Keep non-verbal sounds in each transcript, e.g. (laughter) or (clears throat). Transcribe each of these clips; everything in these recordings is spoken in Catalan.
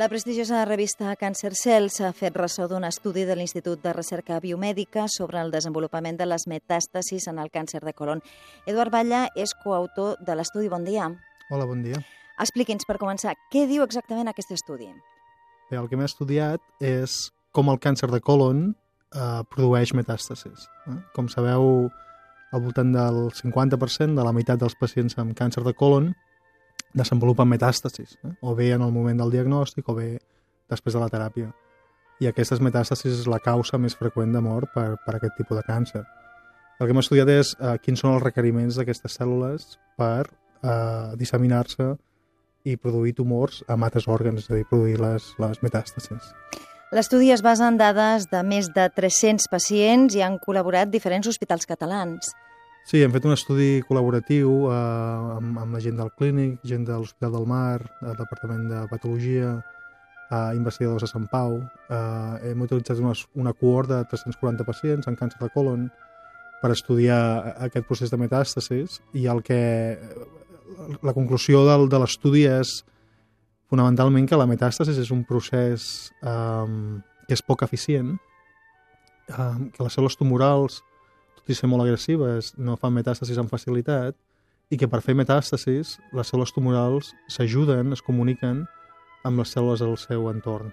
La prestigiosa revista Cancer Cell s'ha fet ressò d'un estudi de l'Institut de Recerca Biomèdica sobre el desenvolupament de les metàstasis en el càncer de colon. Eduard Batlle és coautor de l'estudi. Bon dia. Hola, bon dia. Expliqui'ns, per començar, què diu exactament aquest estudi? Bé, el que m'he estudiat és com el càncer de colon eh, produeix metàstasis. Eh? Com sabeu, al voltant del 50% de la meitat dels pacients amb càncer de colon desenvolupen metàstasis, eh? o bé en el moment del diagnòstic o bé després de la teràpia. I aquestes metàstasis és la causa més freqüent de mort per, per aquest tipus de càncer. El que hem estudiat és eh, quins són els requeriments d'aquestes cèl·lules per eh, disseminar-se i produir tumors amb altres òrgans, és a dir, produir les, les metàstasis. L'estudi es basa en dades de més de 300 pacients i han col·laborat diferents hospitals catalans. Sí, hem fet un estudi col·laboratiu eh, amb, amb la gent del clínic, gent de l'Hospital del Mar, el Departament de Patologia, eh, investigadors de Sant Pau. Eh, hem utilitzat una, una cohort de 340 pacients amb càncer de colon per estudiar aquest procés de metàstasis i el que la conclusió del, de l'estudi és fonamentalment que la metàstasis és un procés eh, que és poc eficient, eh, que les cèl·lules tumorals tot i ser molt agressives, no fan metàstasis amb facilitat i que per fer metàstasis les cèl·lules tumorals s'ajuden, es comuniquen amb les cèl·lules del seu entorn.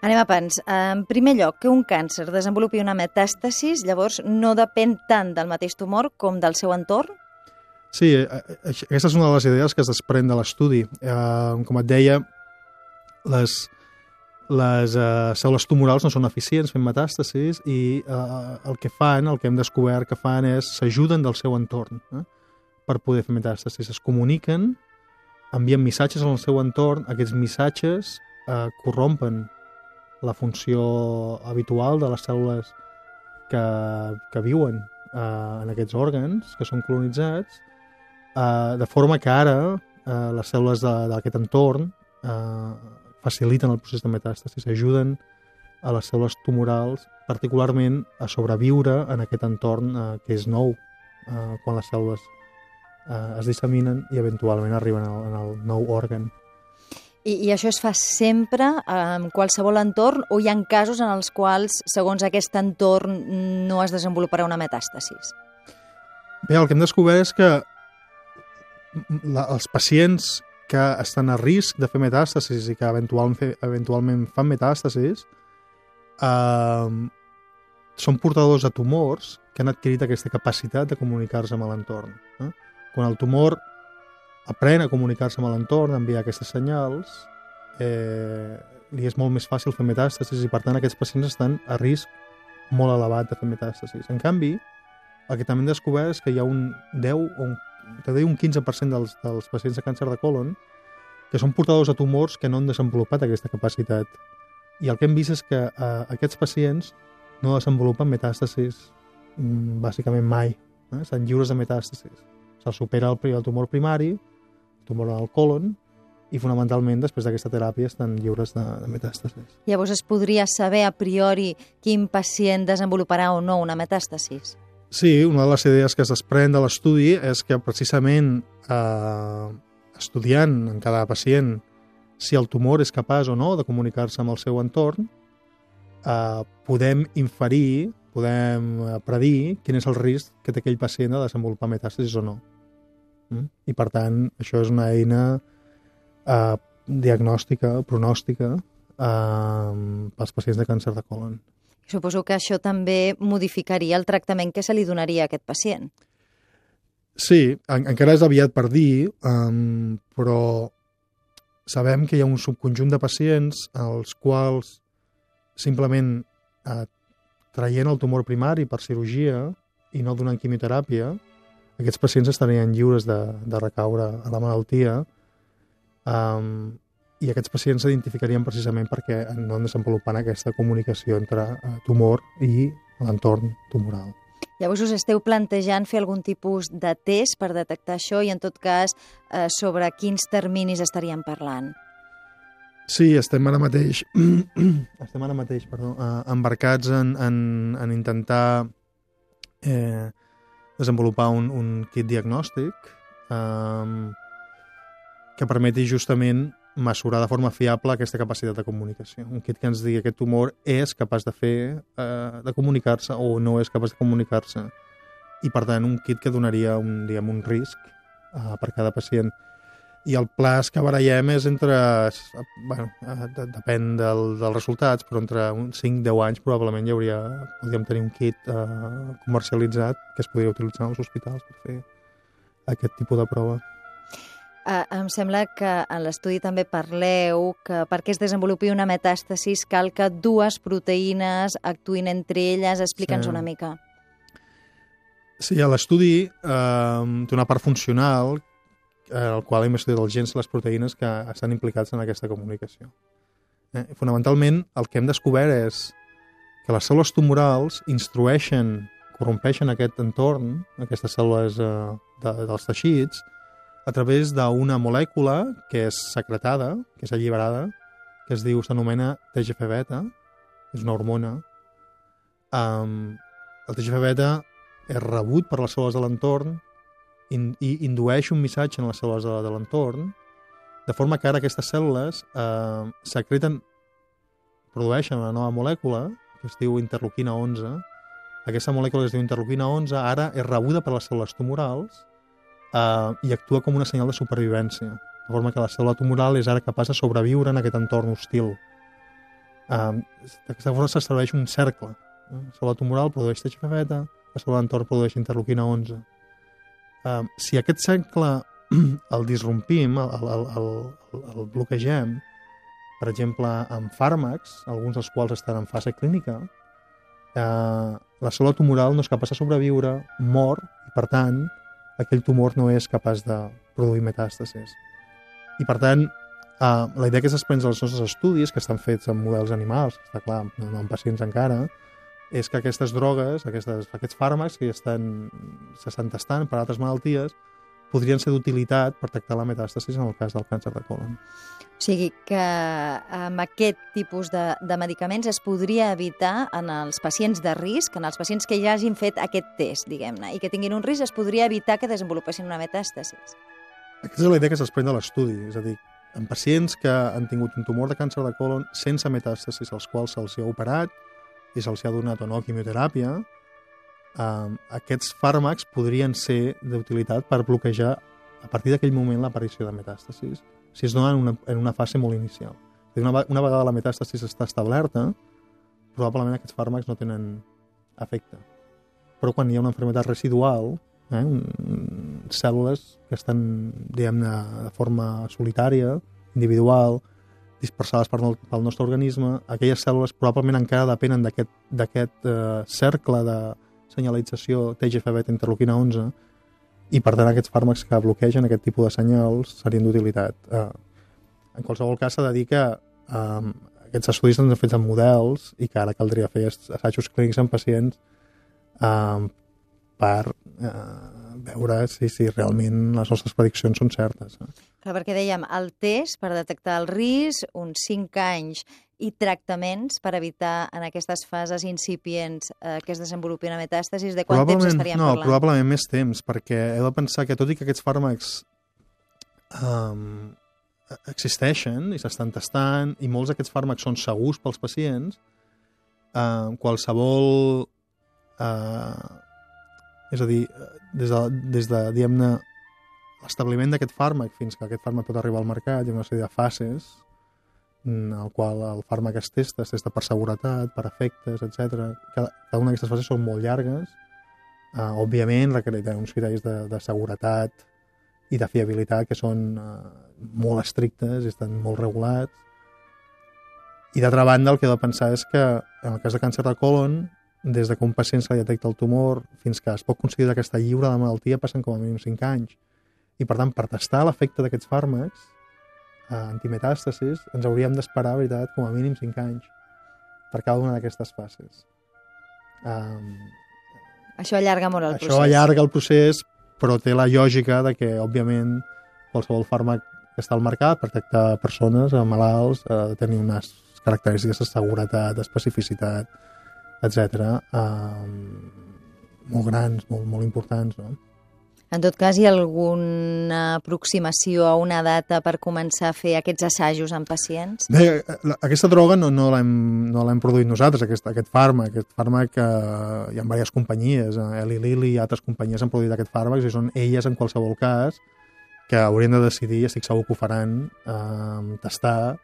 Anem a pens. En primer lloc, que un càncer desenvolupi una metàstasis, llavors no depèn tant del mateix tumor com del seu entorn? Sí, eh, eh, aquesta és una de les idees que es desprèn de l'estudi. Eh, com et deia, les, les uh, cèl·lules tumorals no són eficients fent metàstasis i uh, el que fan, el que hem descobert que fan és s'ajuden del seu entorn eh, per poder fer metàstasis. Es comuniquen, envien missatges al seu entorn, aquests missatges uh, corrompen la funció habitual de les cèl·lules que, que viuen uh, en aquests òrgans, que són colonitzats, uh, de forma que ara uh, les cèl·lules d'aquest entorn uh, faciliten el procés de metàstasis, ajuden a les cèl·lules tumorals particularment a sobreviure en aquest entorn eh, que és nou eh, quan les cèl·lules eh, es disseminen i eventualment arriben al, en el nou òrgan. I, I això es fa sempre en qualsevol entorn o hi ha casos en els quals, segons aquest entorn, no es desenvoluparà una metàstasis? Bé, el que hem descobert és que la, els pacients que estan a risc de fer metàstasis i que eventualment, eventualment fan metàstasis eh, són portadors de tumors que han adquirit aquesta capacitat de comunicar-se amb l'entorn. Eh? Quan el tumor aprèn a comunicar-se amb l'entorn, envia aquestes senyals, eh, li és molt més fàcil fer metàstasis i per tant aquests pacients estan a risc molt elevat de fer metàstasis. En canvi, el que també hem descobert és que hi ha un 10 o un te deia un 15% dels, dels pacients de càncer de colon que són portadors de tumors que no han desenvolupat aquesta capacitat. I el que hem vist és que eh, aquests pacients no desenvolupen metàstasis mm, bàsicament mai. Eh? Estan lliures de metàstasis. Se'ls supera el, el tumor primari, el tumor al colon, i fonamentalment després d'aquesta teràpia estan lliures de, de metàstasis. Llavors es podria saber a priori quin pacient desenvoluparà o no una metàstasis? Sí, una de les idees que es desprèn de l'estudi és que precisament eh, estudiant en cada pacient si el tumor és capaç o no de comunicar-se amb el seu entorn, eh, podem inferir, podem eh, predir quin és el risc que té aquell pacient de desenvolupar metàstasis o no. Mm? I per tant, això és una eina eh, diagnòstica, pronòstica, eh, pels pacients de càncer de colon. Suposo que això també modificaria el tractament que se li donaria a aquest pacient. Sí, en, encara és aviat per dir, um, però sabem que hi ha un subconjunt de pacients als quals simplement eh, traient el tumor primari per cirurgia i no donant quimioteràpia, aquests pacients estarien lliures de, de recaure a la malaltia um, i aquests pacients s'identificarien precisament perquè no han desenvolupant aquesta comunicació entre eh, tumor i l'entorn tumoral. Llavors us esteu plantejant fer algun tipus de test per detectar això i en tot cas eh, sobre quins terminis estaríem parlant? Sí, estem ara mateix, (clears throat) estem ara mateix perdó, eh, embarcats en, en, en intentar eh, desenvolupar un, un kit diagnòstic eh, que permeti justament mesurar de forma fiable aquesta capacitat de comunicació. Un kit que ens digui que aquest tumor és capaç de fer, eh, de comunicar-se o no és capaç de comunicar-se. I, per tant, un kit que donaria un, diguem, un risc eh, per cada pacient. I el plaç que barallem és entre... Bueno, eh, de, depèn del, dels resultats, però entre uns 5-10 anys probablement hi hauria... Podríem tenir un kit eh, comercialitzat que es podria utilitzar als hospitals per fer aquest tipus de prova. Uh, em sembla que en l'estudi també parleu que perquè es desenvolupi una metàstasis cal que dues proteïnes actuïn entre elles. Explica'ns sí. una mica. Sí, a l'estudi eh, té una part funcional eh, el qual hem estudiat els gens les proteïnes que estan implicats en aquesta comunicació. Eh, fonamentalment, el que hem descobert és que les cèl·lules tumorals instrueixen, corrompeixen aquest entorn, aquestes cèl·lules eh, de, dels teixits, a través d'una molècula que és secretada, que és alliberada, que es diu, s'anomena TGF-beta, és una hormona. Um, el TGF-beta és rebut per les cèl·lules de l'entorn in, i indueix un missatge en les cèl·lules de, de l'entorn, de forma que ara aquestes cèl·lules eh, secreten, produeixen una nova molècula, que es diu interleuquina 11. Aquesta molècula que es diu interleuquina 11 ara és rebuda per les cèl·lules tumorals eh, i actua com una senyal de supervivència, de forma que la cèl·lula tumoral és ara capaç de sobreviure en aquest entorn hostil. Eh, D'aquesta forma s'estableix un cercle. Eh? La cèl·lula tumoral produeix TGF-beta, la cèl·lula d'entorn produeix interleuquina 11. Eh, si aquest cercle (clears throat) el disrompim, el, el, el, el bloquegem, per exemple, amb fàrmacs, alguns dels quals estan en fase clínica, eh, la cèl·lula tumoral no és capaç de sobreviure, mor, i per tant, aquell tumor no és capaç de produir metàstasis. I per tant, eh, la idea que es desprèn dels nostres estudis, que estan fets en models animals, està clar, no, no en pacients encara, és que aquestes drogues, aquestes, aquests fàrmacs que s'estan tastant per altres malalties, podrien ser d'utilitat per tractar la metàstasis en el cas del càncer de colon. O sigui que amb aquest tipus de, de medicaments es podria evitar en els pacients de risc, en els pacients que ja hagin fet aquest test, diguem-ne, i que tinguin un risc, es podria evitar que desenvolupessin una metàstasis. Aquesta és la idea que s'exprèn de l'estudi, és a dir, en pacients que han tingut un tumor de càncer de colon sense metàstasis, als quals se'ls ha operat i se'ls ha donat o no quimioteràpia, eh, aquests fàrmacs podrien ser d'utilitat per bloquejar a partir d'aquell moment l'aparició de metàstasis si es donen en una, en una fase molt inicial. Una, una vegada la metàstasis està establerta, probablement aquests fàrmacs no tenen efecte. Però quan hi ha una enfermedad residual, eh, un, cèl·lules que estan, diguem-ne, de forma solitària, individual, dispersades per no, pel nostre organisme, aquelles cèl·lules probablement encara depenen d'aquest eh, cercle de, senyalització TGF-beta interleuquina 11 i per tant aquests fàrmacs que bloquegen aquest tipus de senyals serien d'utilitat. Eh, en qualsevol cas s'ha de dir que eh, aquests estudis s'han fet en models i que ara caldria fer assajos clínics en pacients eh, per eh, veure si, si realment les nostres prediccions són certes. Clar, perquè dèiem, el test per detectar el risc, uns 5 anys i tractaments per evitar en aquestes fases incipients eh, que es desenvolupi una metàstasis? De quant temps estaríem no, parlant? No, probablement més temps, perquè heu de pensar que tot i que aquests fàrmacs um, existeixen i s'estan tastant i molts d'aquests fàrmacs són segurs pels pacients, uh, qualsevol... Uh, és a dir, des de, des de diguem-ne, l'establiment d'aquest fàrmac fins que aquest fàrmac pot arribar al mercat, hi ha una sèrie de fases en el qual el fàrmac es testa, es testa per seguretat, per efectes, etc. Cada, cada una d'aquestes fases són molt llargues. Uh, òbviament requereixen uns criteris de, de seguretat i de fiabilitat que són uh, molt estrictes i estan molt regulats. I d'altra banda, el que he de pensar és que en el cas de càncer de colon, des de que un pacient se li detecta el tumor fins que es pot considerar que està lliure de malaltia passen com a mínim 5 anys. I per tant, per testar l'efecte d'aquests fàrmacs, antimetàstasis, ens hauríem d'esperar, veritat, com a mínim 5 anys per cada una d'aquestes fases. Um, això allarga molt el això procés. Això allarga el procés, però té la lògica de que, òbviament, qualsevol fàrmac que està al mercat per tractar persones, malalts, ha de tenir unes característiques de seguretat, d'especificitat, etc. Um, molt grans, molt, molt importants, no? En tot cas, hi ha alguna aproximació a una data per començar a fer aquests assajos en pacients? Bé, aquesta droga no, no l'hem no produït nosaltres, aquest, aquest fàrmac. Aquest fàrmac, eh, hi ha diverses companyies, eh, Eli Lilly i altres companyies han produït aquest fàrmac i són elles, en qualsevol cas, que haurien de decidir, estic segur que ho faran, eh, tastar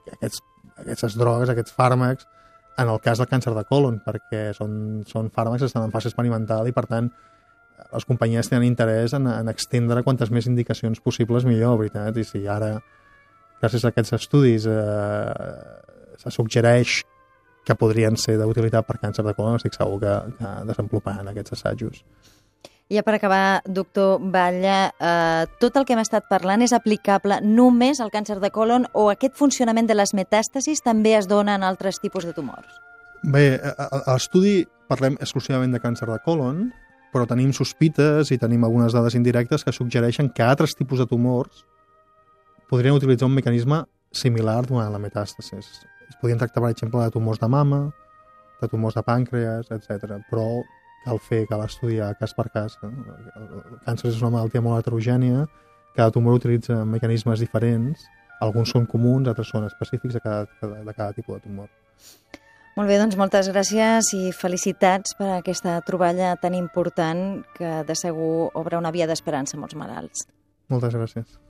aquests, aquestes drogues, aquests fàrmacs, en el cas del càncer de colon, perquè són, són fàrmacs que estan en fase experimental i, per tant, les companyies tenen interès en, en extendre quantes més indicacions possibles millor, veritat, i si ara, gràcies a aquests estudis, eh, se suggereix que podrien ser d'utilitat per càncer de colon, estic segur que, que desenvoluparan aquests assajos. Ja per acabar, doctor Batlle, eh, tot el que hem estat parlant és aplicable només al càncer de colon o aquest funcionament de les metàstasis també es dona en altres tipus de tumors? Bé, a l'estudi parlem exclusivament de càncer de colon, però tenim sospites i tenim algunes dades indirectes que suggereixen que altres tipus de tumors podrien utilitzar un mecanisme similar durant la metàstasi. Es podrien tractar, per exemple, de tumors de mama, de tumors de pàncreas, etc. Però cal fer, cal estudiar cas per cas. El càncer és una malaltia molt heterogènia, cada tumor utilitza mecanismes diferents, alguns són comuns, altres són específics de cada, de cada tipus de tumor. Molt bé, doncs moltes gràcies i felicitats per aquesta troballa tan important que de segur obre una via d'esperança a molts malalts. Moltes gràcies.